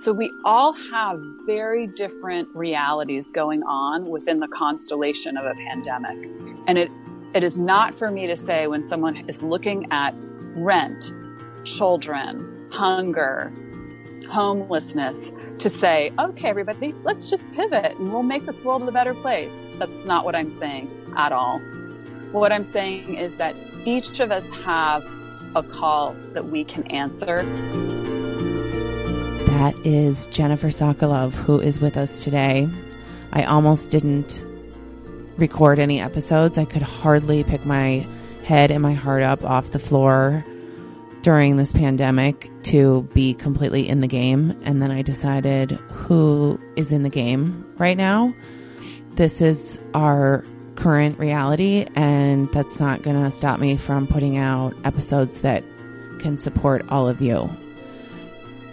So we all have very different realities going on within the constellation of a pandemic. And it, it is not for me to say when someone is looking at rent, children, hunger, homelessness, to say, okay, everybody, let's just pivot and we'll make this world a better place. That's not what I'm saying at all. What I'm saying is that each of us have a call that we can answer. That is Jennifer Sokolov, who is with us today. I almost didn't record any episodes. I could hardly pick my head and my heart up off the floor during this pandemic to be completely in the game. And then I decided who is in the game right now. This is our current reality, and that's not going to stop me from putting out episodes that can support all of you.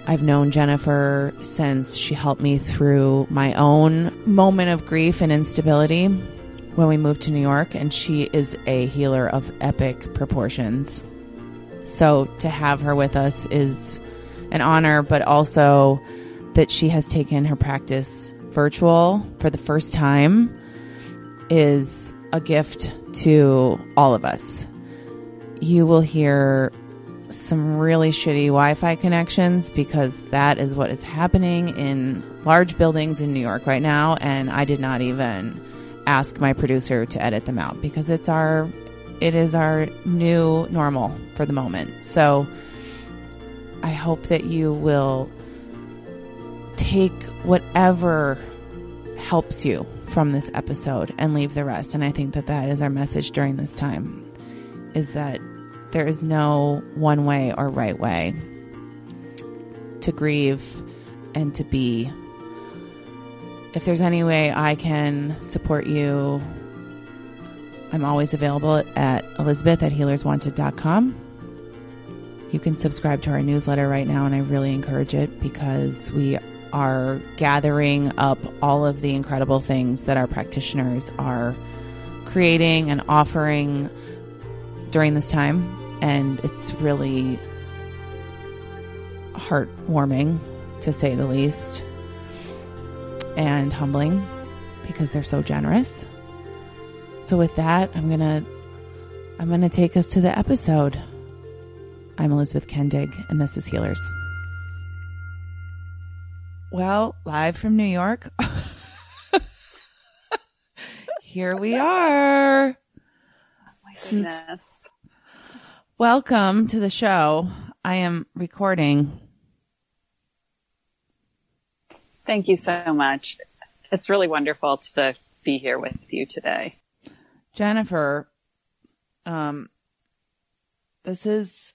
I've known Jennifer since she helped me through my own moment of grief and instability when we moved to New York, and she is a healer of epic proportions. So to have her with us is an honor, but also that she has taken her practice virtual for the first time is a gift to all of us. You will hear some really shitty Wi Fi connections because that is what is happening in large buildings in New York right now. And I did not even ask my producer to edit them out because it's our it is our new normal for the moment. So I hope that you will take whatever helps you from this episode and leave the rest. And I think that that is our message during this time is that there is no one way or right way to grieve and to be. If there's any way I can support you I'm always available at elizabeth at healerswanted.com. You can subscribe to our newsletter right now, and I really encourage it because we are gathering up all of the incredible things that our practitioners are creating and offering during this time. And it's really heartwarming, to say the least, and humbling because they're so generous. So with that, I'm going to I'm going to take us to the episode. I'm Elizabeth Kendig and this is Healers. Well, live from New York. Here we are. Oh my goodness. Welcome to the show. I am recording. Thank you so much. It's really wonderful to be here with you today. Jennifer, um, this is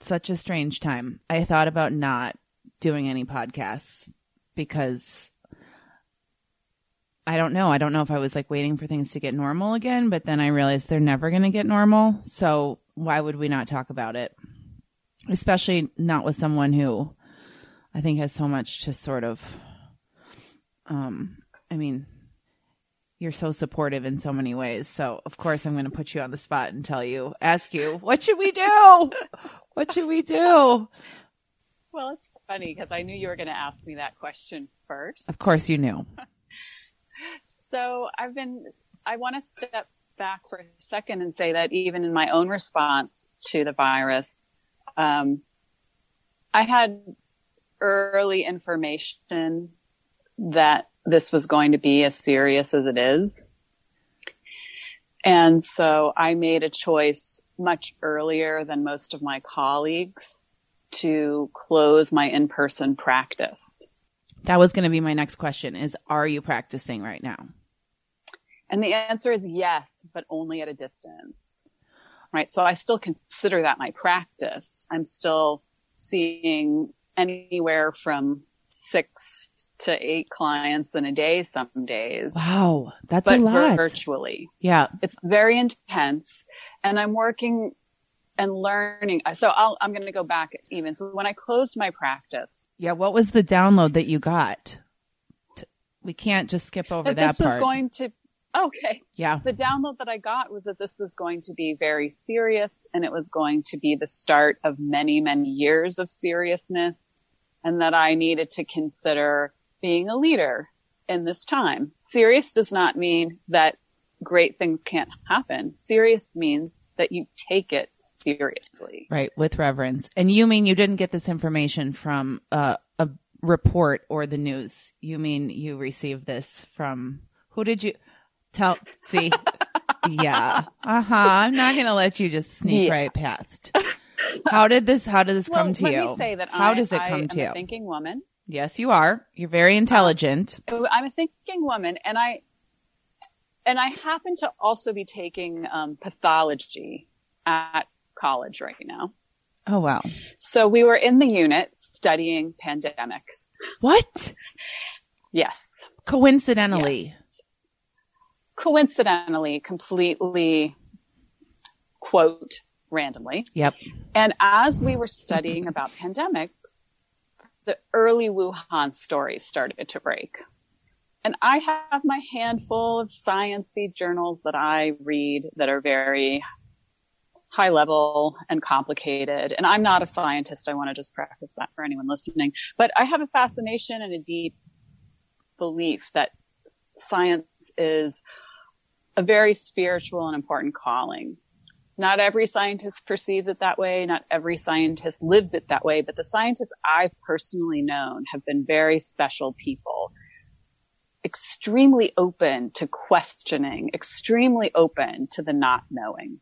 such a strange time. I thought about not doing any podcasts because I don't know. I don't know if I was like waiting for things to get normal again, but then I realized they're never going to get normal. So why would we not talk about it? Especially not with someone who I think has so much to sort of, um, I mean, you're so supportive in so many ways. So of course I'm going to put you on the spot and tell you, ask you, what should we do? what should we do? Well, it's funny because I knew you were going to ask me that question first. Of course you knew. so I've been, I want to step back for a second and say that even in my own response to the virus, um, I had early information that this was going to be as serious as it is. And so I made a choice much earlier than most of my colleagues to close my in-person practice. That was going to be my next question is are you practicing right now? And the answer is yes, but only at a distance. Right? So I still consider that my practice. I'm still seeing anywhere from six to eight clients in a day some days. Wow, that's a lot. Virtually. Yeah. It's very intense. And I'm working and learning. So i am going to go back even. So when I closed my practice. Yeah. What was the download that you got? We can't just skip over that, that This was going to, okay. Yeah. The download that I got was that this was going to be very serious and it was going to be the start of many, many years of seriousness and that I needed to consider being a leader in this time. Serious does not mean that great things can't happen. Serious means that you take it seriously. Right, with reverence. And you mean you didn't get this information from uh, a report or the news? You mean you received this from who did you tell? See, yeah, uh huh. I'm not going to let you just sneak yeah. right past. How did this? How did this well, come to let you? Me say that how I, does it I come to you? thinking woman. Yes, you are. You're very intelligent. I'm a thinking woman, and I and I happen to also be taking um, pathology at college right now. Oh wow! So we were in the unit studying pandemics. What? yes. Coincidentally. Yes. Coincidentally, completely quote randomly. Yep. And as we were studying about pandemics, the early Wuhan stories started to break. And I have my handful of sciency journals that I read that are very high level and complicated. And I'm not a scientist. I want to just preface that for anyone listening. But I have a fascination and a deep belief that science is a very spiritual and important calling. Not every scientist perceives it that way. Not every scientist lives it that way. But the scientists I've personally known have been very special people, extremely open to questioning, extremely open to the not knowing.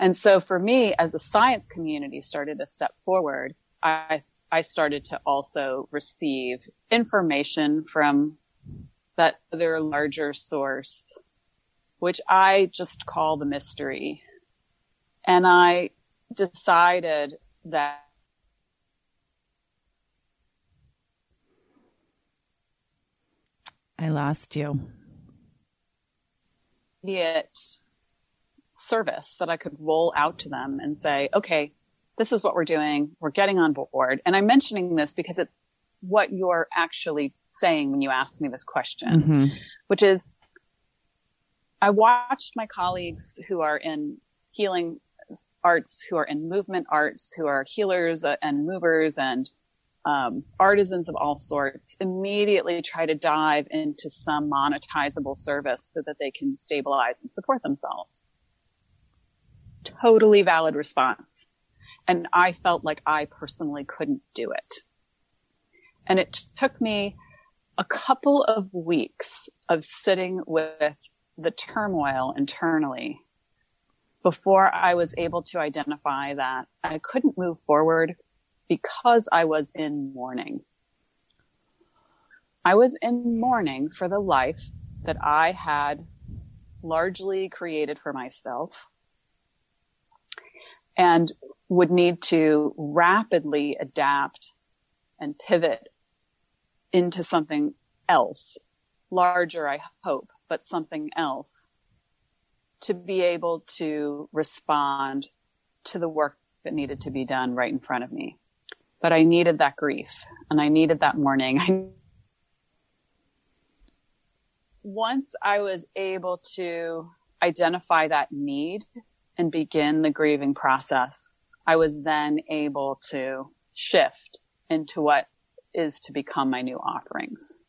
And so for me, as the science community started to step forward, I, I started to also receive information from that other larger source, which I just call the mystery. And I decided that I lost you. Immediate service that I could roll out to them and say, okay, this is what we're doing. We're getting on board. And I'm mentioning this because it's what you're actually saying when you ask me this question, mm-hmm. which is I watched my colleagues who are in healing arts, who are in movement arts, who are healers and movers and um, artisans of all sorts immediately try to dive into some monetizable service so that they can stabilize and support themselves totally valid response. And I felt like I personally couldn't do it. And it took me a couple of weeks of sitting with the turmoil internally before I was able to identify that I couldn't move forward because I was in mourning. I was in mourning for the life that I had largely created for myself and would need to rapidly adapt and pivot into something else, larger, I hope, but something else to be able to respond to the work that needed to be done right in front of me. But I needed that grief and I needed that mourning. Once I was able to identify that need and begin the grieving process, I was then able to shift into what is to become my new offerings.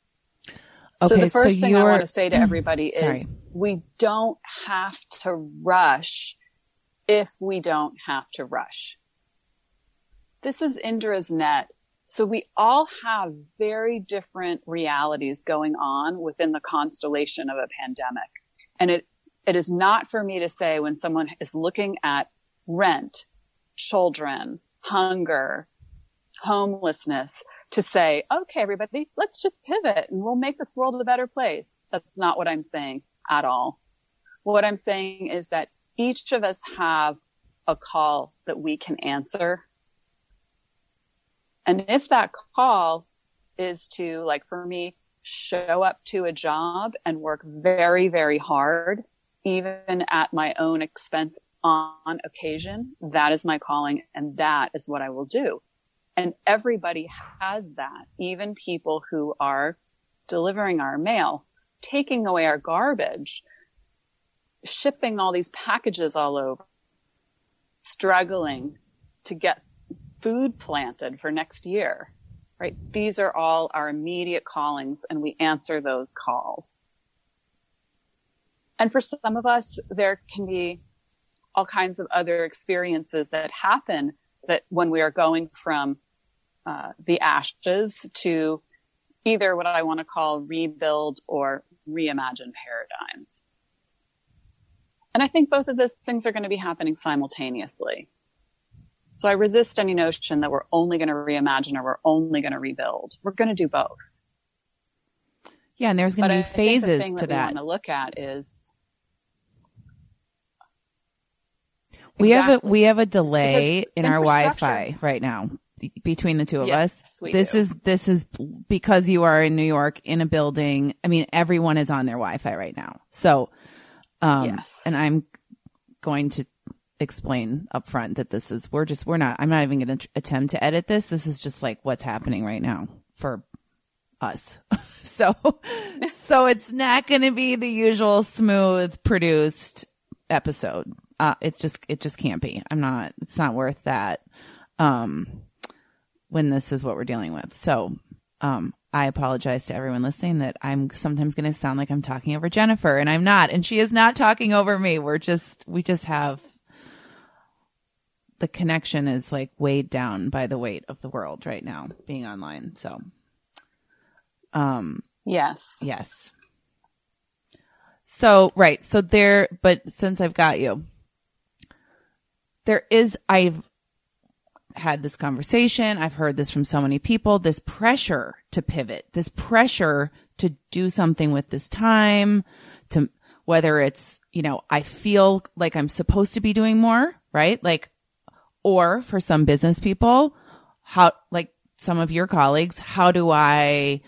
Okay, so the first so thing I want to say to everybody is we don't have to rush if we don't have to rush. This is Indra's net. So we all have very different realities going on within the constellation of a pandemic. And it it is not for me to say when someone is looking at rent, children, hunger, homelessness, to say, okay, everybody, let's just pivot and we'll make this world a better place. That's not what I'm saying at all. What I'm saying is that each of us have a call that we can answer. And if that call is to, like for me, show up to a job and work very, very hard even at my own expense on occasion. That is my calling and that is what I will do. And everybody has that, even people who are delivering our mail, taking away our garbage, shipping all these packages all over, struggling to get food planted for next year. right? These are all our immediate callings and we answer those calls. And for some of us, there can be all kinds of other experiences that happen that when we are going from uh, the ashes to either what I want to call rebuild or reimagine paradigms. And I think both of those things are going to be happening simultaneously. So I resist any notion that we're only going to reimagine or we're only going to rebuild. We're going to do both. Yeah, and there's going to be phases to that. that. We want to look at is we exactly. have a we have a delay because in our Wi-Fi right now between the two of yes, us. This do. is this is because you are in New York in a building. I mean, everyone is on their Wi-Fi right now. So, um, yes. and I'm going to explain up front that this is we're just we're not. I'm not even going to attempt to edit this. This is just like what's happening right now for us. so, so it's not going to be the usual smooth produced episode. Uh, it's just, it just can't be. I'm not, it's not worth that. Um, when this is what we're dealing with. So, um, I apologize to everyone listening that I'm sometimes going to sound like I'm talking over Jennifer and I'm not. And she is not talking over me. We're just, we just have the connection is like weighed down by the weight of the world right now being online. So, um, yes. Yes. So, right. So there, but since I've got you, there is, I've had this conversation. I've heard this from so many people, this pressure to pivot, this pressure to do something with this time to whether it's, you know, I feel like I'm supposed to be doing more, right? Like, or for some business people, how, like some of your colleagues, how do I,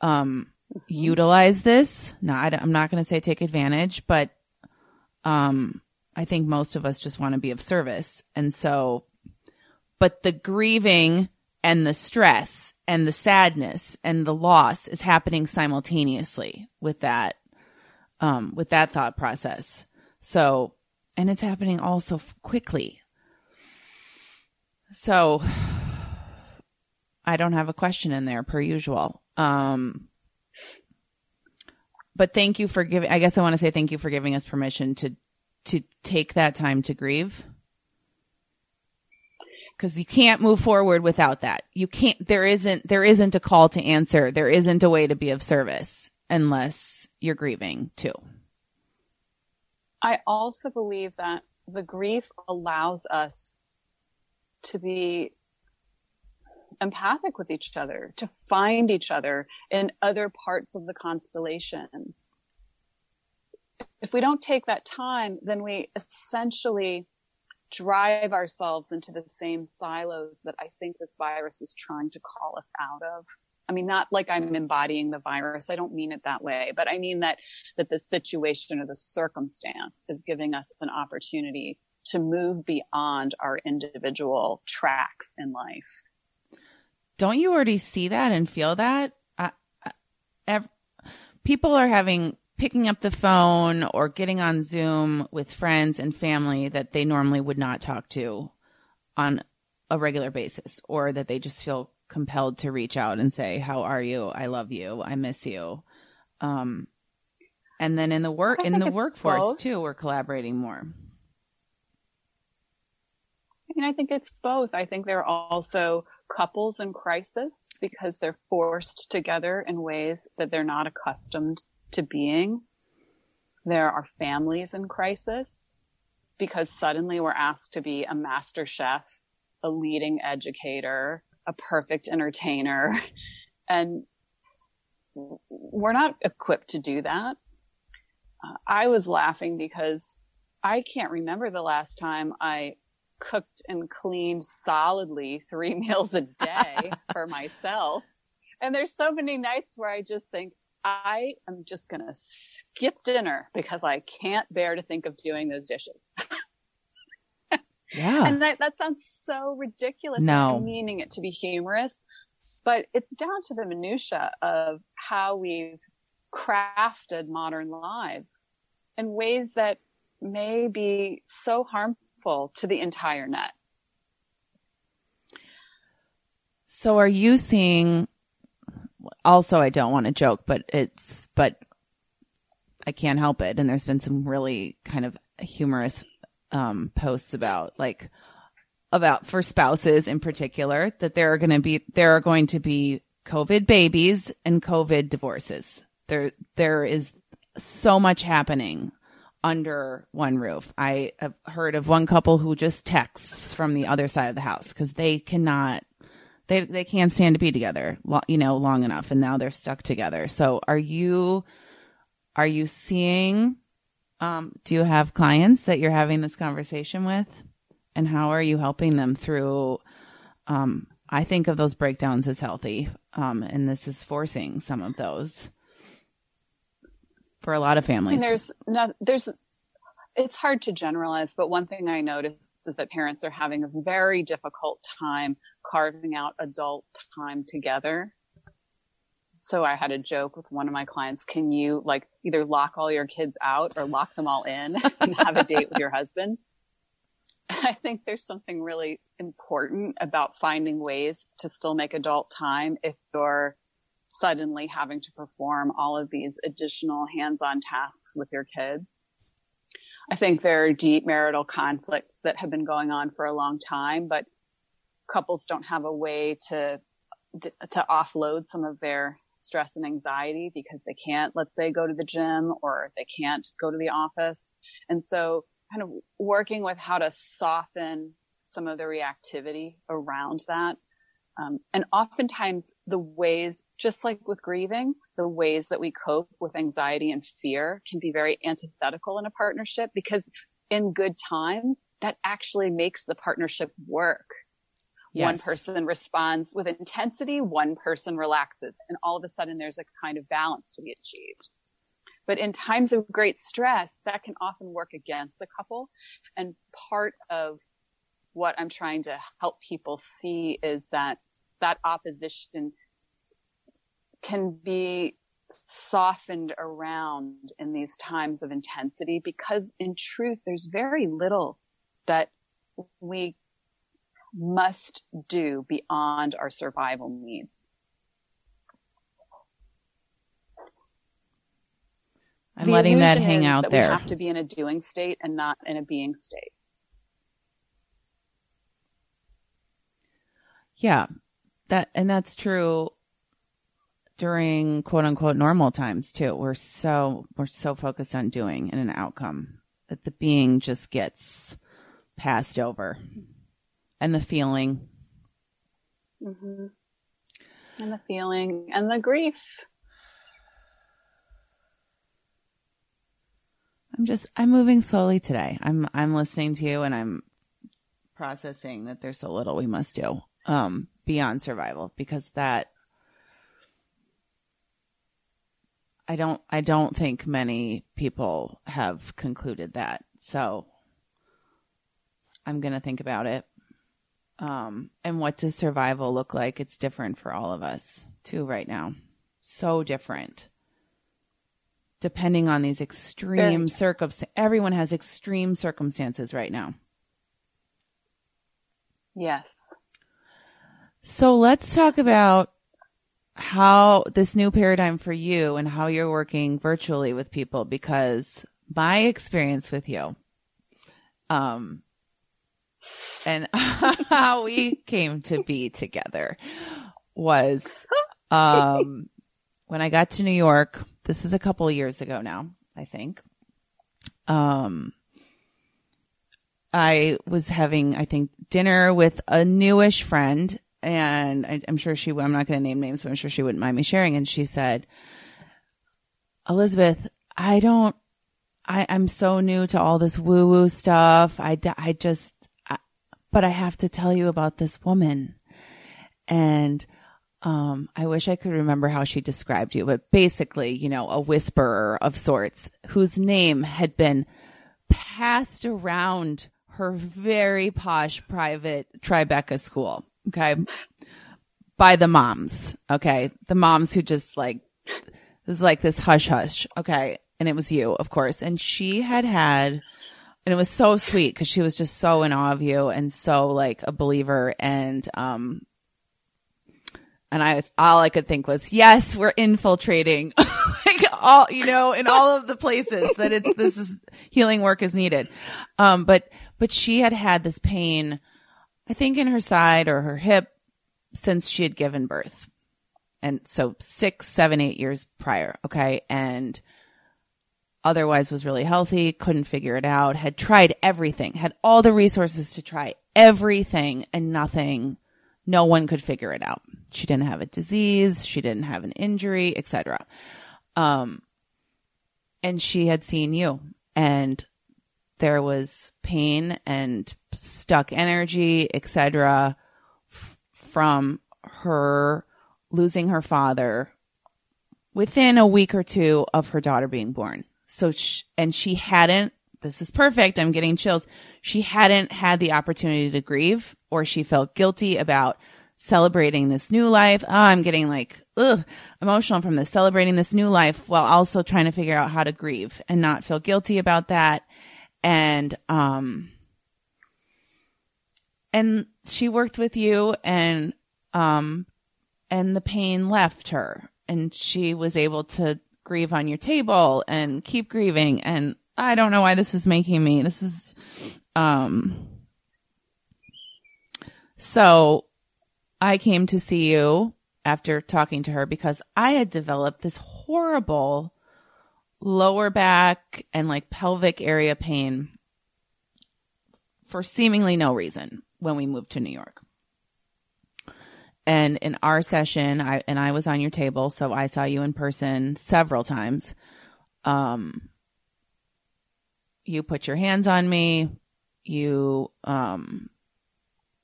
um, utilize this? Not, I'm not going to say take advantage, but, um, I think most of us just want to be of service. And so, but the grieving and the stress and the sadness and the loss is happening simultaneously with that, um, with that thought process. So, and it's happening all so quickly. So I don't have a question in there per usual. Um, but thank you for giving, I guess I want to say thank you for giving us permission to, to take that time to grieve. Cause you can't move forward without that. You can't, there isn't, there isn't a call to answer. There isn't a way to be of service unless you're grieving too. I also believe that the grief allows us to be empathic with each other, to find each other in other parts of the constellation. If we don't take that time, then we essentially drive ourselves into the same silos that I think this virus is trying to call us out of. I mean, not like I'm embodying the virus. I don't mean it that way, but I mean that, that the situation or the circumstance is giving us an opportunity to move beyond our individual tracks in life. Don't you already see that and feel that? I, I, people are having picking up the phone or getting on Zoom with friends and family that they normally would not talk to on a regular basis or that they just feel compelled to reach out and say, how are you? I love you. I miss you. Um, and then in the work, in the workforce both. too, we're collaborating more. I mean, I think it's both. I think there are also couples in crisis because they're forced together in ways that they're not accustomed to being. There are families in crisis because suddenly we're asked to be a master chef, a leading educator, a perfect entertainer, and we're not equipped to do that. Uh, I was laughing because I can't remember the last time I cooked and cleaned solidly three meals a day for myself. And there's so many nights where I just think, I am just going to skip dinner because I can't bear to think of doing those dishes. yeah. And that, that sounds so ridiculous. No. I'm meaning it to be humorous, but it's down to the minutia of how we've crafted modern lives in ways that may be so harmful to the entire net. So are you seeing also I don't want to joke, but it's but I can't help it and there's been some really kind of humorous um posts about like about for spouses in particular that there are going to be there are going to be COVID babies and COVID divorces. There there is so much happening under one roof. I have heard of one couple who just texts from the other side of the house because they cannot, they they can't stand to be together, you know, long enough, and now they're stuck together. So, are you, are you seeing? Um, do you have clients that you're having this conversation with, and how are you helping them through? Um, I think of those breakdowns as healthy, um, and this is forcing some of those for a lot of families. And there's not, there's, it's hard to generalize, but one thing I noticed is that parents are having a very difficult time carving out adult time together. So I had a joke with one of my clients. Can you like either lock all your kids out or lock them all in and have a date with your husband? I think there's something really important about finding ways to still make adult time if you're suddenly having to perform all of these additional hands-on tasks with your kids. I think there are deep marital conflicts that have been going on for a long time, but couples don't have a way to to offload some of their stress and anxiety because they can't, let's say, go to the gym or they can't go to the office. And so kind of working with how to soften some of the reactivity around that um, and oftentimes the ways, just like with grieving, the ways that we cope with anxiety and fear can be very antithetical in a partnership because in good times, that actually makes the partnership work. Yes. One person responds with intensity, one person relaxes, and all of a sudden there's a kind of balance to be achieved. But in times of great stress, that can often work against a couple. And part of what I'm trying to help people see is that that opposition can be softened around in these times of intensity because in truth, there's very little that we must do beyond our survival needs. I'm the letting that hang out that there. We have to be in a doing state and not in a being state. Yeah, that and that's true during quote unquote normal times too. We're so we're so focused on doing and an outcome that the being just gets passed over, and the feeling, mm-hmm. and the feeling, and the grief. I'm just I'm moving slowly today. I'm I'm listening to you and I'm processing that there's so little we must do um, beyond survival because that I don't I don't think many people have concluded that. So I'm going to think about it. Um, and what does survival look like? It's different for all of us too right now. So different. Depending on these extreme circumstances, everyone has extreme circumstances right now. Yes. So let's talk about how this new paradigm for you and how you're working virtually with people because my experience with you, um, and how we came to be together was, um, when I got to New York, this is a couple of years ago now, I think. Um, I was having, I think, dinner with a newish friend and I, am sure she, I'm not going to name names, but I'm sure she wouldn't mind me sharing. And she said, Elizabeth, I don't, I, I'm so new to all this woo woo stuff. I, I just, I, but I have to tell you about this woman. And, um, I wish I could remember how she described you, but basically, you know, a whisperer of sorts whose name had been passed around her very posh private Tribeca school. Okay. By the moms. Okay. The moms who just like, it was like this hush hush. Okay. And it was you, of course. And she had had, and it was so sweet because she was just so in awe of you and so like a believer. And, um, And I, all I could think was, yes, we're infiltrating like all, you know, in all of the places that it's, this is healing work is needed. Um, but, but she had had this pain, I think in her side or her hip since she had given birth. And so six, seven, eight years prior. Okay. And, otherwise was really healthy, couldn't figure it out, had tried everything, had all the resources to try everything and nothing. No one could figure it out. She didn't have a disease, she didn't have an injury, etc. Um, and she had seen you and there was pain and stuck energy, etc. F- from her losing her father within a week or two of her daughter being born. So, and she hadn't, this is perfect. I'm getting chills. She hadn't had the opportunity to grieve or she felt guilty about celebrating this new life. Oh, I'm getting like, ugh, emotional from this, celebrating this new life while also trying to figure out how to grieve and not feel guilty about that. And, um, and she worked with you and, um, and the pain left her and she was able to grieve on your table and keep grieving. And I don't know why this is making me, this is, um, so I came to see you after talking to her because I had developed this horrible lower back and like pelvic area pain for seemingly no reason when we moved to New York. And in our session, I and I was on your table, so I saw you in person several times. Um, you put your hands on me. You, um,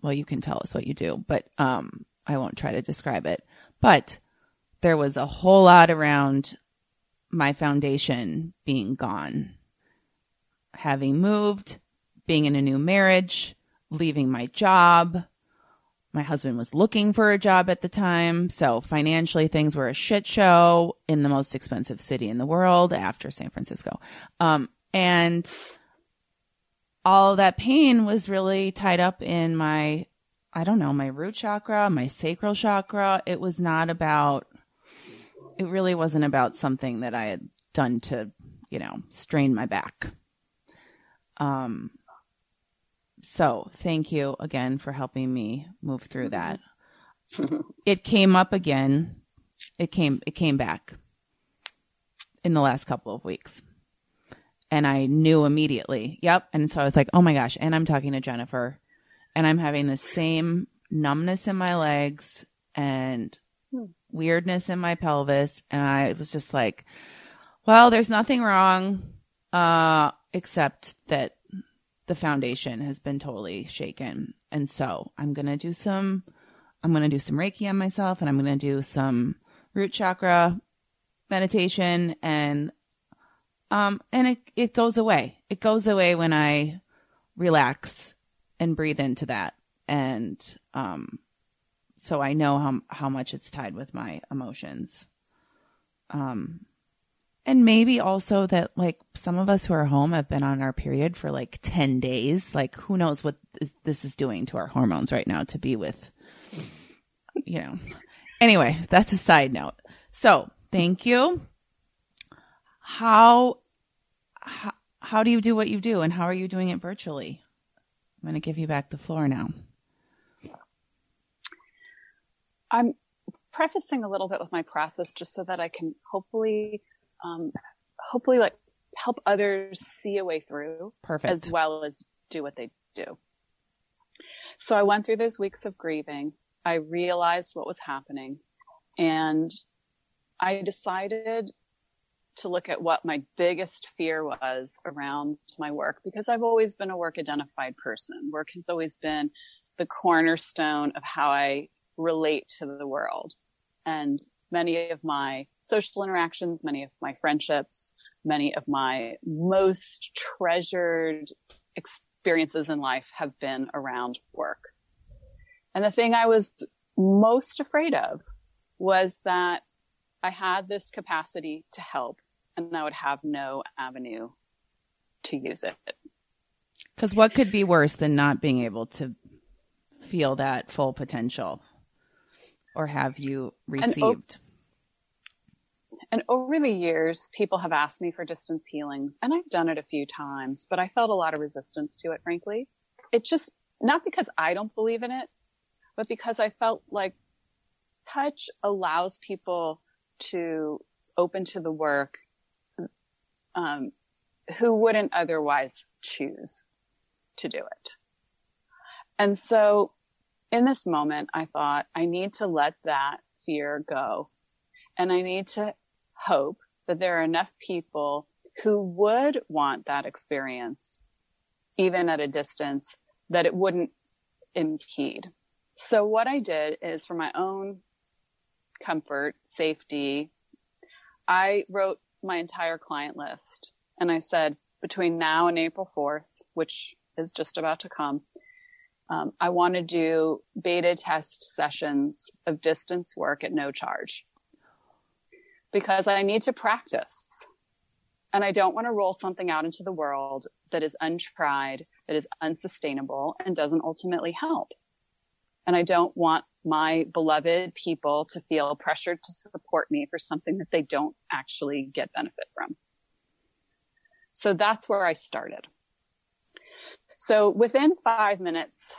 well, you can tell us what you do, but um, I won't try to describe it. But there was a whole lot around my foundation being gone, having moved, being in a new marriage, leaving my job, my husband was looking for a job at the time. So financially things were a shit show in the most expensive city in the world after San Francisco. Um, and all that pain was really tied up in my, I don't know, my root chakra, my sacral chakra. It was not about, it really wasn't about something that I had done to, you know, strain my back. Um, so thank you again for helping me move through that. it came up again. It came, it came back in the last couple of weeks. And I knew immediately. Yep. And so I was like, oh my gosh. And I'm talking to Jennifer and I'm having the same numbness in my legs and hmm. Weirdness in my pelvis. And I was just like, well, there's nothing wrong, uh, except that the foundation has been totally shaken. And so I'm going to do some, I'm going to do some Reiki on myself and I'm going to do some root chakra meditation and, um, and it, it goes away. It goes away when I relax and breathe into that. And, um, so I know how, how much it's tied with my emotions. Um, and maybe also that like some of us who are home have been on our period for like 10 days. Like who knows what this is doing to our hormones right now to be with, you know. Anyway, that's a side note. So thank you. How, how, how do you do what you do and how are you doing it virtually? I'm going to give you back the floor now. I'm prefacing a little bit with my process just so that I can hopefully um, hopefully like help others see a way through Perfect. as well as do what they do. So I went through those weeks of grieving. I realized what was happening and I decided to look at what my biggest fear was around my work because I've always been a work identified person. Work has always been the cornerstone of how I relate to the world. And many of my social interactions, many of my friendships, many of my most treasured experiences in life have been around work. And the thing I was most afraid of was that I had this capacity to help and I would have no avenue to use it. Because what could be worse than not being able to feel that full potential? Or have you received? And, o- and over the years, people have asked me for distance healings, and I've done it a few times, but I felt a lot of resistance to it, frankly. It just, not because I don't believe in it, but because I felt like touch allows people to open to the work um, who wouldn't otherwise choose to do it. And so in this moment, I thought I need to let that fear go. And I need to hope that there are enough people who would want that experience, even at a distance, that it wouldn't impede. So what I did is for my own comfort, safety, I wrote my entire client list and I said between now and April 4th, which is just about to come, um, I want to do beta test sessions of distance work at no charge because I need to practice and I don't want to roll something out into the world that is untried, that is unsustainable and doesn't ultimately help. And I don't want my beloved people to feel pressured to support me for something that they don't actually get benefit from. So that's where I started. So within five minutes,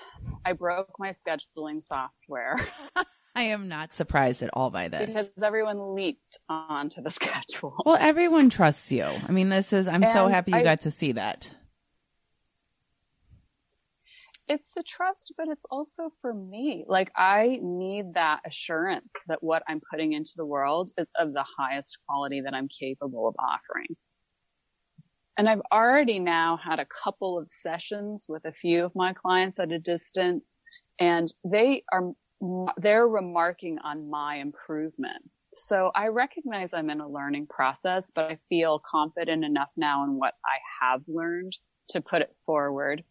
I broke my scheduling software. I am not surprised at all by this. Because everyone leaped onto the schedule. Well, everyone trusts you. I mean, this is, I'm and so happy you I, got to see that. It's the trust, but it's also for me. Like I need that assurance that what I'm putting into the world is of the highest quality that I'm capable of offering. And I've already now had a couple of sessions with a few of my clients at a distance and they are, they're remarking on my improvement. So I recognize I'm in a learning process, but I feel confident enough now in what I have learned to put it forward.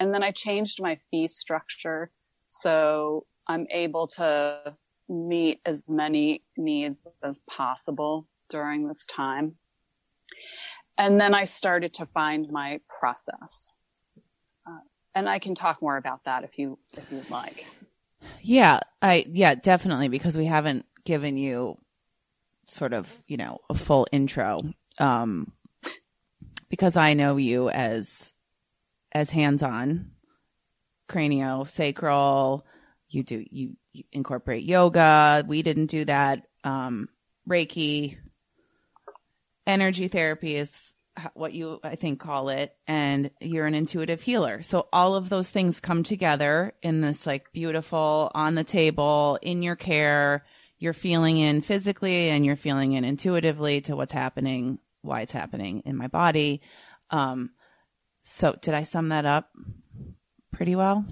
And then I changed my fee structure. So I'm able to meet as many needs as possible during this time. And then I started to find my process. Uh, and I can talk more about that if you, if you'd like. Yeah, I, yeah, definitely, because we haven't given you sort of, you know, a full intro. Um, because I know you as, as hands on cranio sacral. You do, you, you incorporate yoga. We didn't do that. Um, Reiki, energy therapy is what you I think call it and you're an intuitive healer. So all of those things come together in this like beautiful on the table in your care. You're feeling in physically and you're feeling in intuitively to what's happening, why it's happening in my body. Um so did I sum that up pretty well?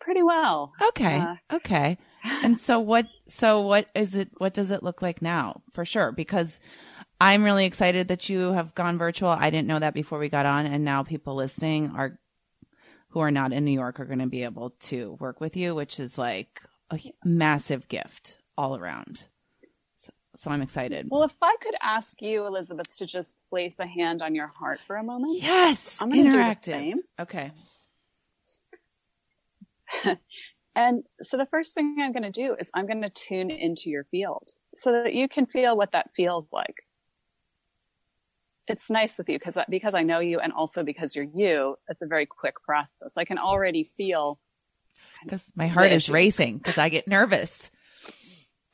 Pretty well. Okay. Uh, okay. And so what so what is it what does it look like now? For sure because I'm really excited that you have gone virtual. I didn't know that before we got on, and now people listening are who are not in New York are going to be able to work with you, which is like a massive gift all around. So, so I'm excited. Well, if I could ask you, Elizabeth, to just place a hand on your heart for a moment. Yes, I'm going to do the same. Okay. and so the first thing I'm going to do is I'm going to tune into your field so that you can feel what that feels like it's nice with you because because I know you and also because you're you. It's a very quick process. I can already feel because my heart is racing because I get nervous.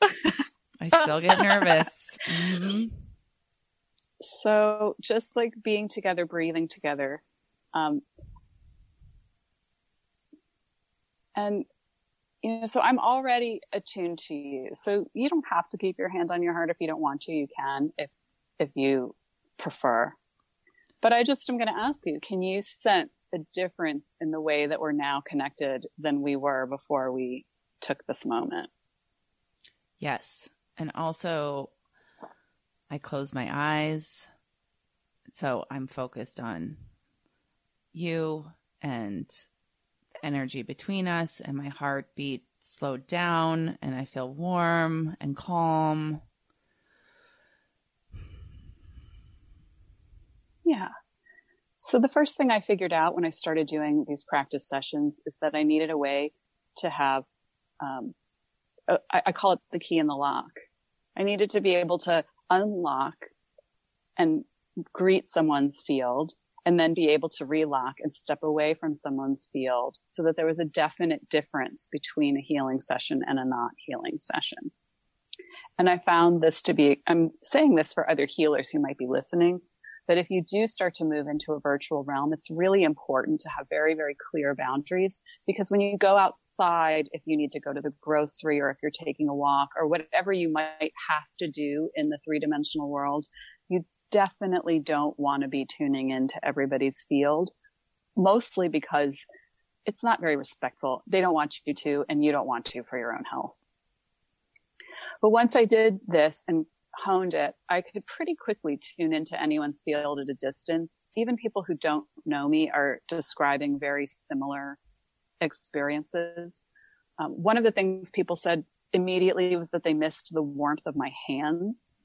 I still get nervous. Mm-hmm. So just like being together, breathing together, um, and you know, so I'm already attuned to you. So you don't have to keep your hand on your heart if you don't want to. You can if if you prefer. But I just am going to ask you, can you sense a difference in the way that we're now connected than we were before we took this moment? Yes. And also, I close my eyes. So I'm focused on you and the energy between us, and my heartbeat slowed down, and I feel warm and calm. Yeah. So the first thing I figured out when I started doing these practice sessions is that I needed a way to have um, call it the key in the lock. I needed to be able to unlock and greet someone's field and then be able to relock and step away from someone's field so that there was a definite difference between a healing session and a not healing session. And I found this to be, I'm saying this for other healers who might be listening, that if you do start to move into a virtual realm, it's really important to have very, very clear boundaries because when you go outside, if you need to go to the grocery or if you're taking a walk or whatever you might have to do in the three dimensional world, you definitely don't want to be tuning into everybody's field, mostly because it's not very respectful. They don't want you to, and you don't want to for your own health. But once I did this and honed it, I could pretty quickly tune into anyone's field at a distance. Even people who don't know me are describing very similar experiences. Um, one of the things people said immediately was that they missed the warmth of my hands.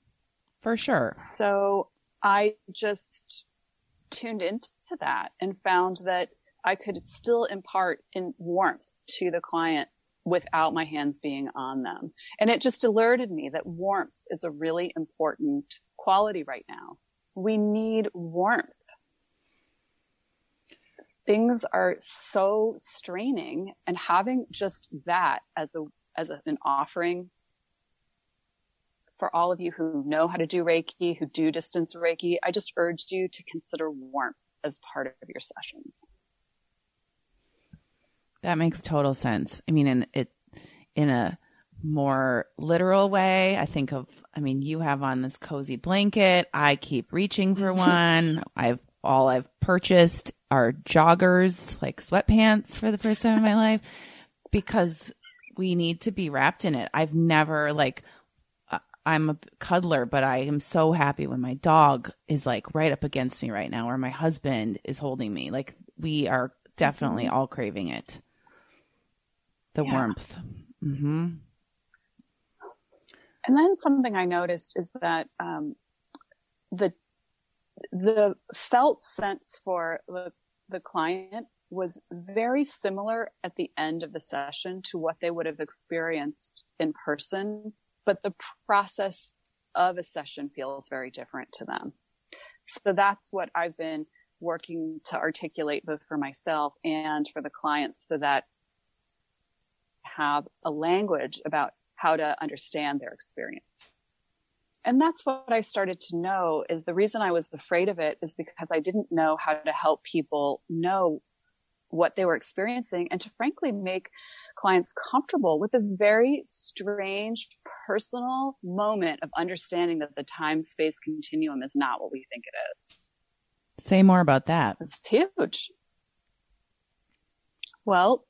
For sure. So I just tuned into that and found that I could still impart in warmth to the client without my hands being on them. And it just alerted me that warmth is a really important quality right now. We need warmth. Things are so straining and having just that as a, as a, an offering for all of you who know how to do Reiki, who do distance Reiki, I just urge you to consider warmth as part of your sessions. That makes total sense. I mean, in it, in a more literal way, I think of, I mean, you have on this cozy blanket. I keep reaching for one. I've, all I've purchased are joggers, like sweatpants for the first time in my life because we need to be wrapped in it. I've never like, I'm a cuddler, but I am so happy when my dog is like right up against me right now or my husband is holding me. Like we are definitely mm-hmm. all craving it the yeah. warmth. Mm-hmm. And then something I noticed is that um, the the felt sense for the the client was very similar at the end of the session to what they would have experienced in person, but the process of a session feels very different to them. So that's what I've been working to articulate both for myself and for the clients so that have a language about how to understand their experience. And that's what I started to know is the reason I was afraid of it is because I didn't know how to help people know what they were experiencing and to frankly make clients comfortable with a very strange personal moment of understanding that the time space continuum is not what we think it is. Say more about that. It's huge. Well,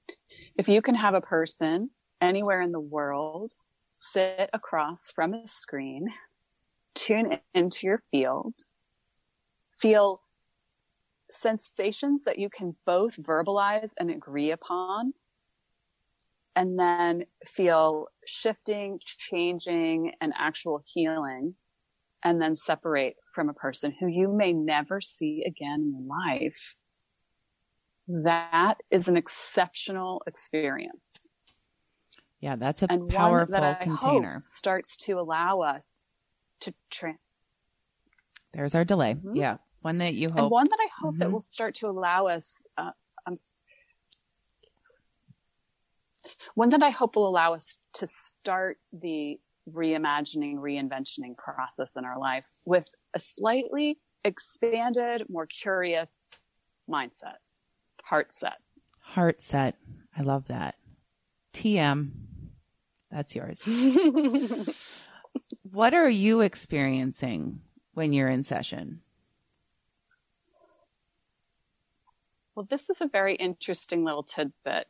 if you can have a person anywhere in the world sit across from a screen, tune into your field, feel sensations that you can both verbalize and agree upon, and then feel shifting, changing, and actual healing, and then separate from a person who you may never see again in your life that is an exceptional experience. Yeah, that's a and powerful that container. starts to allow us to tra- There's our delay. Mm-hmm. Yeah, one that you hope. And one that I hope mm-hmm. that will start to allow us. Uh, um, one that I hope will allow us to start the reimagining, reinventioning process in our life with a slightly expanded, more curious mindset. Heart set. Heart set. I love that. TM. That's yours. what are you experiencing when you're in session? Well, this is a very interesting little tidbit.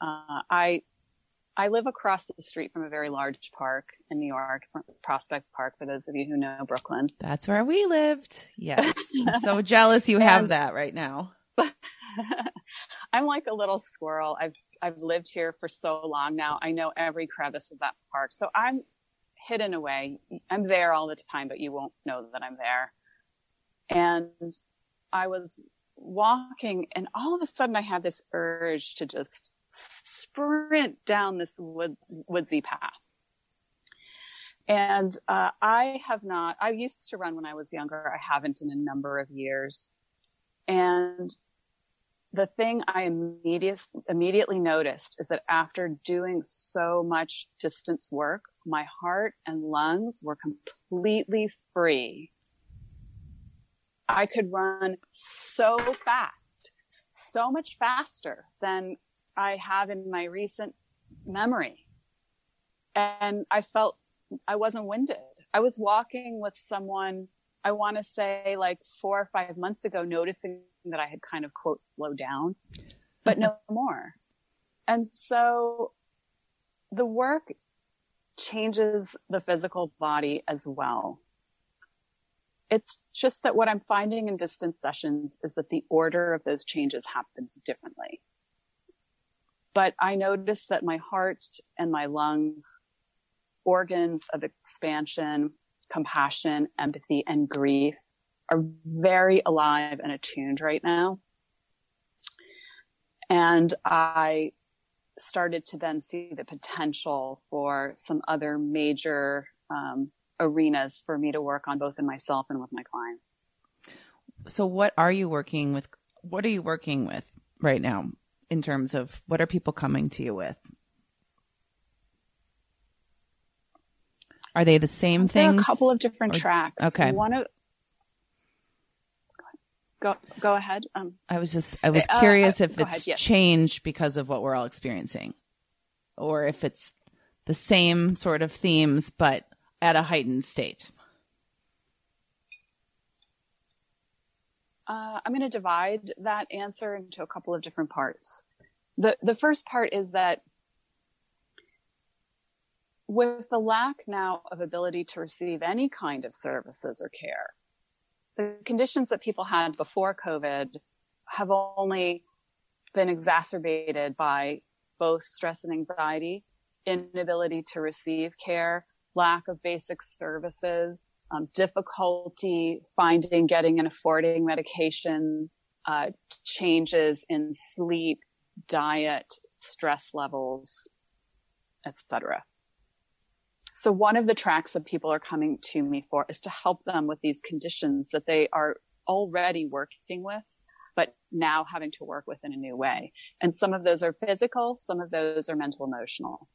Uh, I I live across the street from a very large park in New York, Prospect Park, for those of you who know Brooklyn. That's where we lived. Yes. I'm so jealous you have that right now. I'm like a little squirrel. I've I've lived here for so long now. I know every crevice of that park. So I'm hidden away. I'm there all the time, but you won't know that I'm there. And I was walking and all of a sudden I had this urge to just sprint down this wood, woodsy path. And uh, I have not, I used to run when I was younger. I haven't in a number of years. And the thing I immediate, immediately noticed is that after doing so much distance work, my heart and lungs were completely free. I could run so fast, so much faster than I have in my recent memory. And I felt I wasn't winded. I was walking with someone, I want to say like four or five months ago, noticing that I had kind of quote slowed down, but no more. And so the work changes the physical body as well. It's just that what I'm finding in distance sessions is that the order of those changes happens differently. But I notice that my heart and my lungs, organs of expansion, compassion, empathy, and grief are very alive and attuned right now. And I started to then see the potential for some other major um, arenas for me to work on both in myself and with my clients. So, what are you working with? What are you working with right now in terms of what are people coming to you with? Are they the same thing? a couple of different or, tracks. Okay. One of go go ahead. Um, I was just I was uh, curious uh, if it's ahead, yes. changed because of what we're all experiencing, or if it's the same sort of themes but at a heightened state. Uh, I'm going to divide that answer into a couple of different parts. The the first part is that with the lack now of ability to receive any kind of services or care, the conditions that people had before COVID have only been exacerbated by both stress and anxiety, inability to receive care, lack of basic services, um, difficulty finding, getting, and affording medications, uh, changes in sleep, diet, stress levels, etc. So one of the tracks that people are coming to me for is to help them with these conditions that they are already working with, but now having to work with in a new way. And some of those are physical, some of those are mental emotional.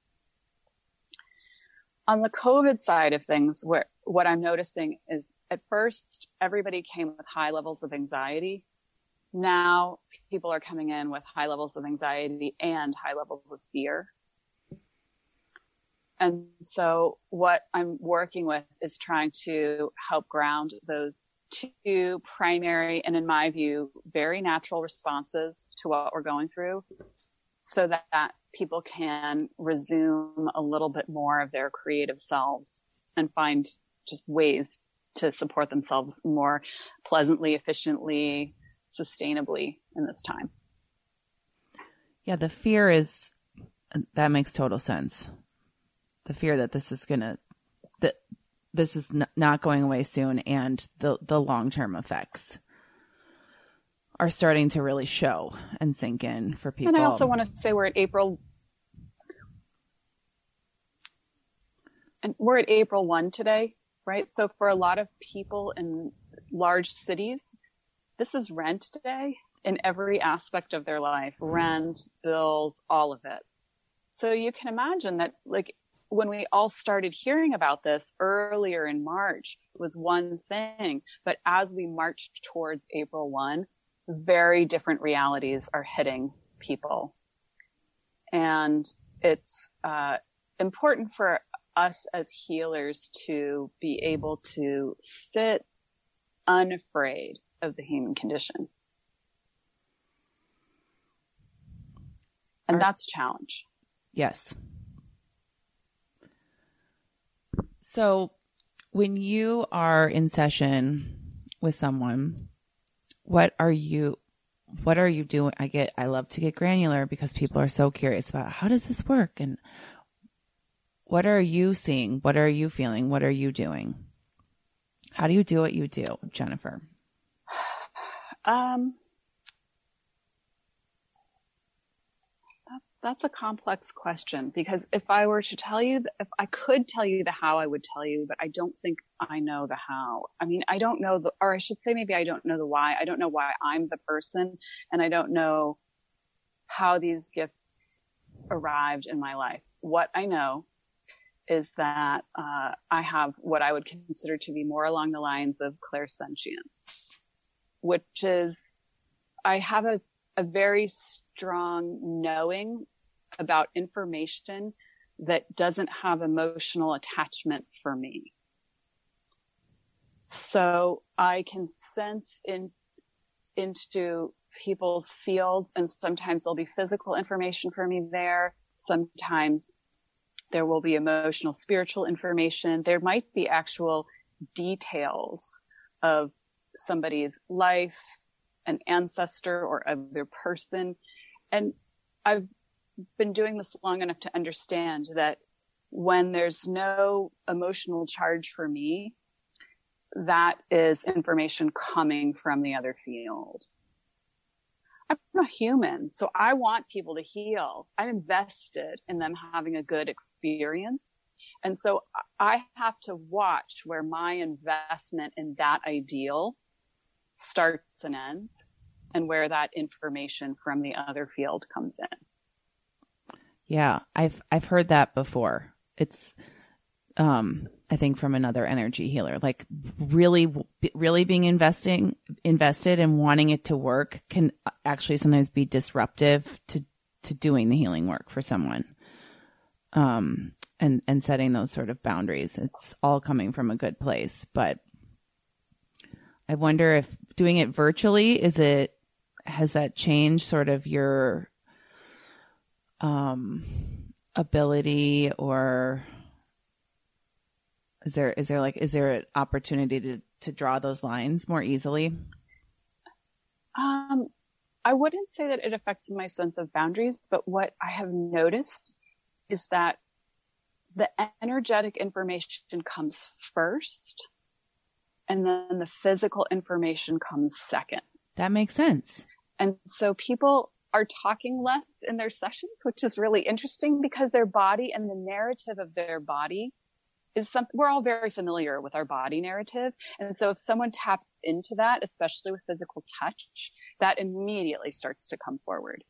On the COVID side of things, where what I'm noticing is at first everybody came with high levels of anxiety. Now people are coming in with high levels of anxiety and high levels of fear. And so what I'm working with is trying to help ground those two primary and in my view, very natural responses to what we're going through so that, that people can resume a little bit more of their creative selves and find just ways to support themselves more pleasantly, efficiently, sustainably in this time. Yeah, the fear is that makes total sense the fear that this is going to that this is n- not going away soon and the the long-term effects are starting to really show and sink in for people. And I also want to say we're at April and we're at April 1 today, right? So for a lot of people in large cities, this is rent day in every aspect of their life, rent, bills, all of it. So you can imagine that like when we all started hearing about this earlier in March was one thing, but as we marched towards April 1, very different realities are hitting people. And it's uh, important for us as healers to be able to sit unafraid of the human condition. And that's challenge. Yes. So when you are in session with someone, what are you what are you doing? I get I love to get granular because people are so curious about how does this work and what are you seeing? What are you feeling? What are you doing? How do you do what you do, Jennifer? Um That's that's a complex question because if I were to tell you, if I could tell you the how, I would tell you, but I don't think I know the how. I mean, I don't know the, or I should say, maybe I don't know the why. I don't know why I'm the person, and I don't know how these gifts arrived in my life. What I know is that uh, I have what I would consider to be more along the lines of clairsentience, which is I have a a very strong knowing about information that doesn't have emotional attachment for me. So I can sense in, into people's fields and sometimes there'll be physical information for me there. Sometimes there will be emotional, spiritual information. There might be actual details of somebody's life, an ancestor or other person. And I've been doing this long enough to understand that when there's no emotional charge for me, that is information coming from the other field. I'm a human, so I want people to heal. I'm invested in them having a good experience. And so I have to watch where my investment in that ideal starts and ends and where that information from the other field comes in. Yeah, I've I've heard that before. It's um I think from another energy healer. Like really really being investing invested and wanting it to work can actually sometimes be disruptive to to doing the healing work for someone. Um and and setting those sort of boundaries. It's all coming from a good place, but I wonder if doing it virtually is it has that changed sort of your um ability or is there is there like is there an opportunity to to draw those lines more easily? Um i wouldn't say that it affects my sense of boundaries but what i have noticed is that the energetic information comes first and then the physical information comes second that makes sense and so people are talking less in their sessions, which is really interesting because their body and the narrative of their body is something we're all very familiar with our body narrative. And so if someone taps into that, especially with physical touch, that immediately starts to come forward.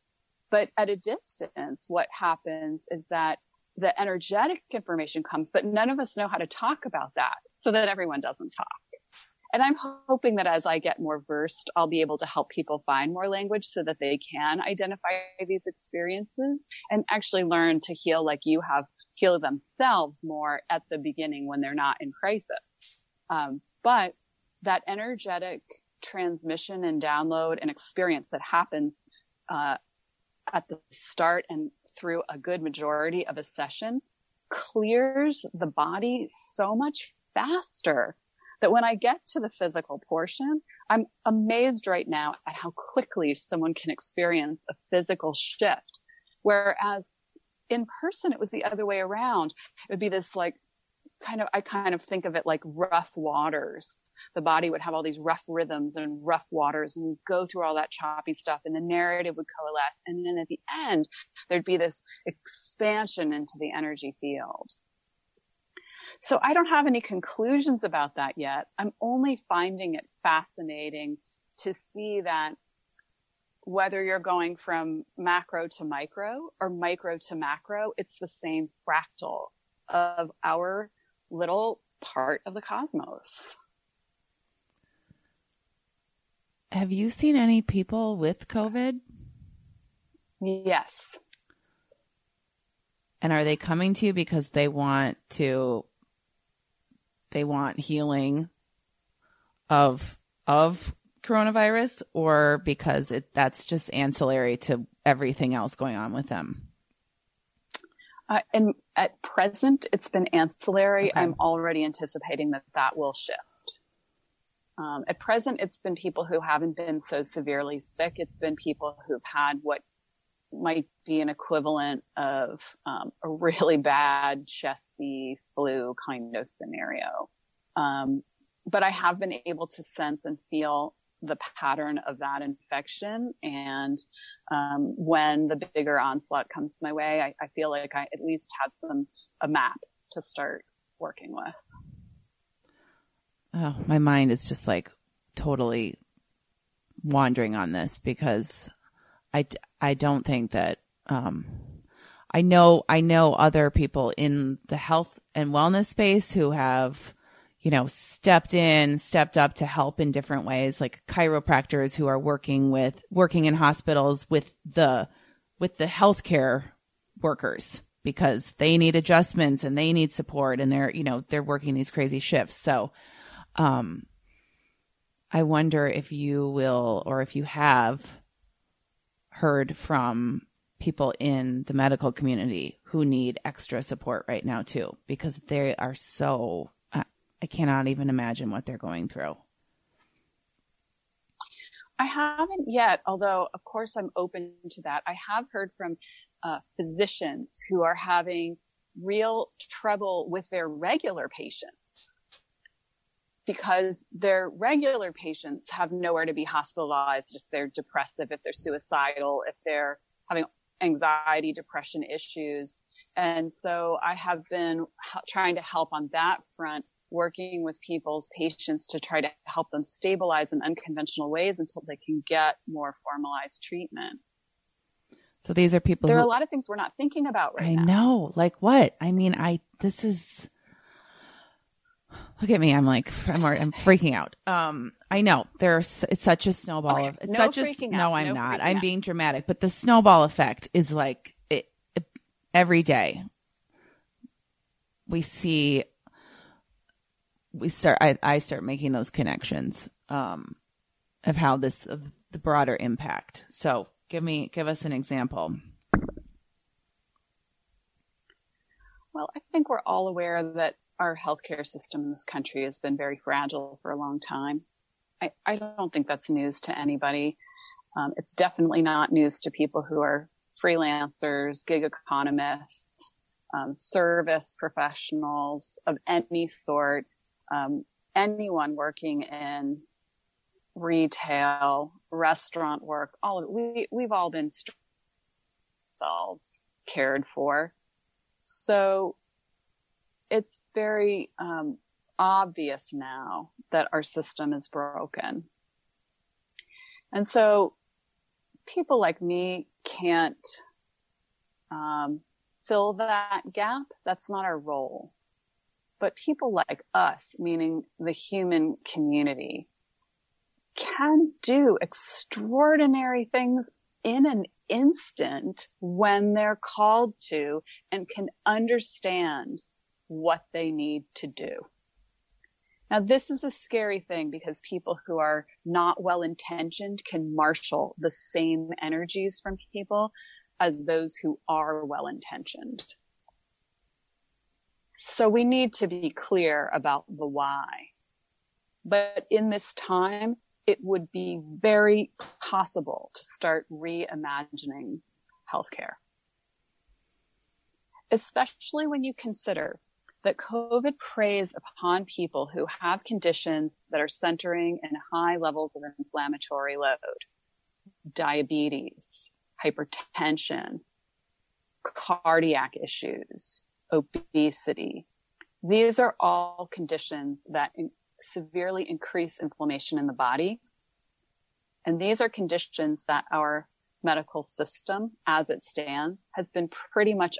But at a distance, what happens is that the energetic information comes, but none of us know how to talk about that so that everyone doesn't talk. And I'm hoping that as I get more versed, I'll be able to help people find more language so that they can identify these experiences and actually learn to heal like you have healed themselves more at the beginning when they're not in crisis. Um, but that energetic transmission and download and experience that happens uh, at the start and through a good majority of a session clears the body so much faster that when I get to the physical portion, I'm amazed right now at how quickly someone can experience a physical shift. Whereas in person, it was the other way around. It would be this like kind of, I kind of think of it like rough waters. The body would have all these rough rhythms and rough waters and go through all that choppy stuff and the narrative would coalesce. And then at the end, there'd be this expansion into the energy field. So I don't have any conclusions about that yet. I'm only finding it fascinating to see that whether you're going from macro to micro or micro to macro, it's the same fractal of our little part of the cosmos. Have you seen any people with COVID? Yes. And are they coming to you because they want to they want healing of of coronavirus or because it that's just ancillary to everything else going on with them? Uh, and at present, it's been ancillary. Okay. I'm already anticipating that that will shift. Um, at present, it's been people who haven't been so severely sick. It's been people who've had what might be an equivalent of um, a really bad chesty flu kind of scenario. Um, but I have been able to sense and feel the pattern of that infection. And um, when the bigger onslaught comes my way, I, I feel like I at least have some a map to start working with. Oh, my mind is just like totally wandering on this because I, I don't think that, um, I know, I know other people in the health and wellness space who have, you know, stepped in, stepped up to help in different ways, like chiropractors who are working with, working in hospitals with the, with the healthcare workers because they need adjustments and they need support and they're, you know, they're working these crazy shifts. So, um, I wonder if you will, or if you have heard from people in the medical community who need extra support right now too, because they are so, I cannot even imagine what they're going through. I haven't yet, although of course I'm open to that. I have heard from uh, physicians who are having real trouble with their regular patients because their regular patients have nowhere to be hospitalized if they're depressive, if they're suicidal, if they're having anxiety, depression issues. And so I have been trying to help on that front, working with people's patients to try to help them stabilize in unconventional ways until they can get more formalized treatment. So these are people. There who, are a lot of things we're not thinking about right I now. I know. Like what? I mean, I, this is, Look at me. I'm like, I'm, I'm freaking out. Um, I know there's, it's such a snowball. Okay. Of, it's no such a, no, I'm no not. I'm out. being dramatic, but the snowball effect is like it, it, every day we see, we start, I, I start making those connections, um, of how this, of the broader impact. So give me, give us an example. Well, I think we're all aware that our healthcare system in this country has been very fragile for a long time. I, I don't think that's news to anybody. Um, it's definitely not news to people who are freelancers, gig economists, um, service professionals of any sort, um, anyone working in retail, restaurant work, all of we we've all been ourselves cared for. So it's very um, obvious now that our system is broken. And so people like me can't um, fill that gap. That's not our role. But people like us, meaning the human community, can do extraordinary things in an instant when they're called to and can understand what they need to do. Now, this is a scary thing because people who are not well intentioned can marshal the same energies from people as those who are well intentioned. So we need to be clear about the why. But in this time, it would be very possible to start reimagining healthcare. Especially when you consider that COVID preys upon people who have conditions that are centering in high levels of inflammatory load, diabetes, hypertension, cardiac issues, obesity. These are all conditions that in- severely increase inflammation in the body. And these are conditions that our medical system, as it stands, has been pretty much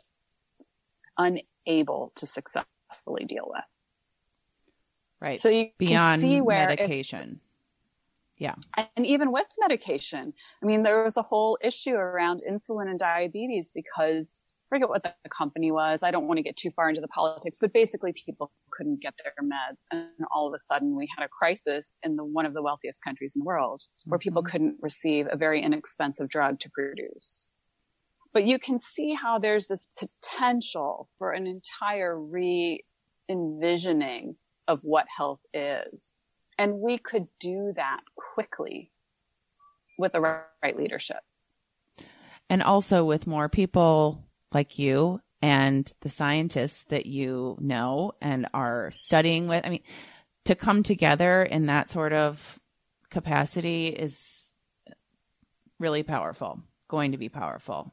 unable to successfully deal with. Right. So you beyond can see where medication. If, yeah. And even with medication, I mean, there was a whole issue around insulin and diabetes because I forget what the company was. I don't want to get too far into the politics, but basically people couldn't get their meds. And all of a sudden we had a crisis in the, one of the wealthiest countries in the world where mm-hmm. people couldn't receive a very inexpensive drug to produce. But you can see how there's this potential for an entire re-envisioning of what health is. And we could do that quickly with the right leadership. And also with more people like you and the scientists that you know and are studying with. I mean, to come together in that sort of capacity is really powerful, going to be powerful.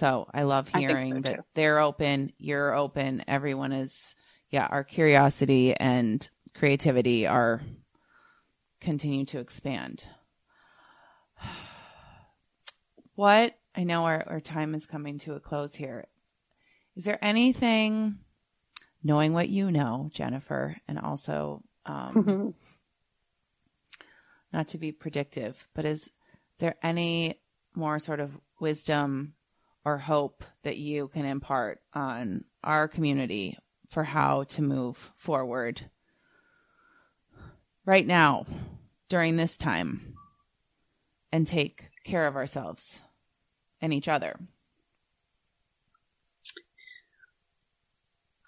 So I love hearing I so that too. they're open, you're open, everyone is, yeah, our curiosity and creativity are continue to expand. What I know our, our time is coming to a close here. Is there anything, knowing what you know, Jennifer, and also um, not to be predictive, but is there any more sort of wisdom or hope that you can impart on our community for how to move forward right now during this time and take care of ourselves and each other?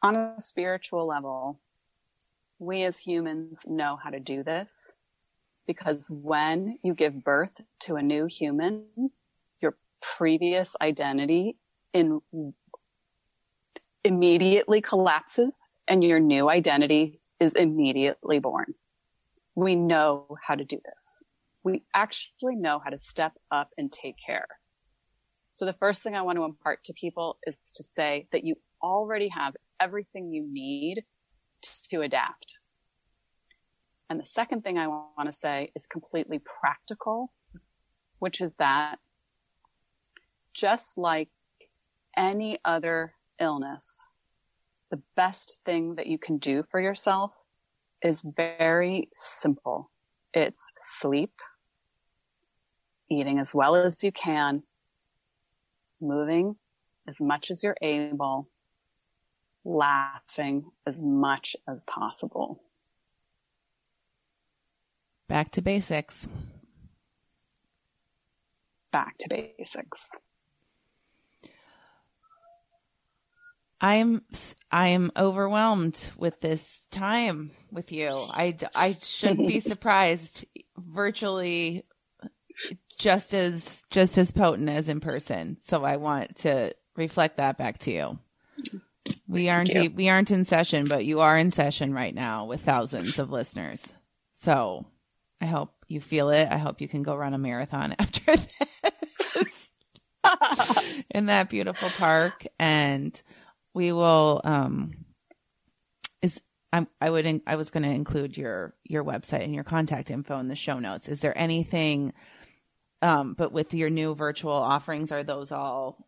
On a spiritual level, we as humans know how to do this because when you give birth to a new human, previous identity in immediately collapses and your new identity is immediately born. We know how to do this. We actually know how to step up and take care. So the first thing I want to impart to people is to say that you already have everything you need to adapt. And the second thing I want to say is completely practical, which is that just like any other illness, the best thing that you can do for yourself is very simple. It's sleep, eating as well as you can, moving as much as you're able, laughing as much as possible. Back to basics. Back to basics. I'm I'm overwhelmed with this time with you. I I shouldn't be surprised. Virtually just as just as potent as in person. So I want to reflect that back to you. We aren't you. we aren't in session, but you are in session right now with thousands of listeners. So I hope you feel it. I hope you can go run a marathon after this in that beautiful park, and we will. Um, is I, I would I was going to include your your website and your contact info in the show notes. Is there anything? Um, but with your new virtual offerings, are those all?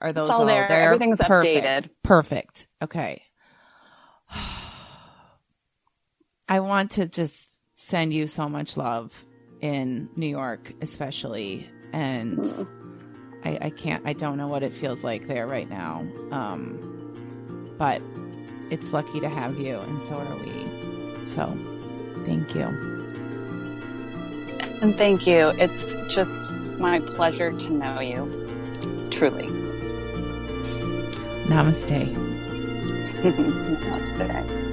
Are those all, all, there? there? Everything's Perfect. updated. Perfect. Okay. I want to just send you so much love in New York, especially. And I, I can't, I don't know what it feels like there right now. Um, but it's lucky to have you, and so are we. So thank you. And thank you. It's just my pleasure to know you. Truly. Namaste. Namaste.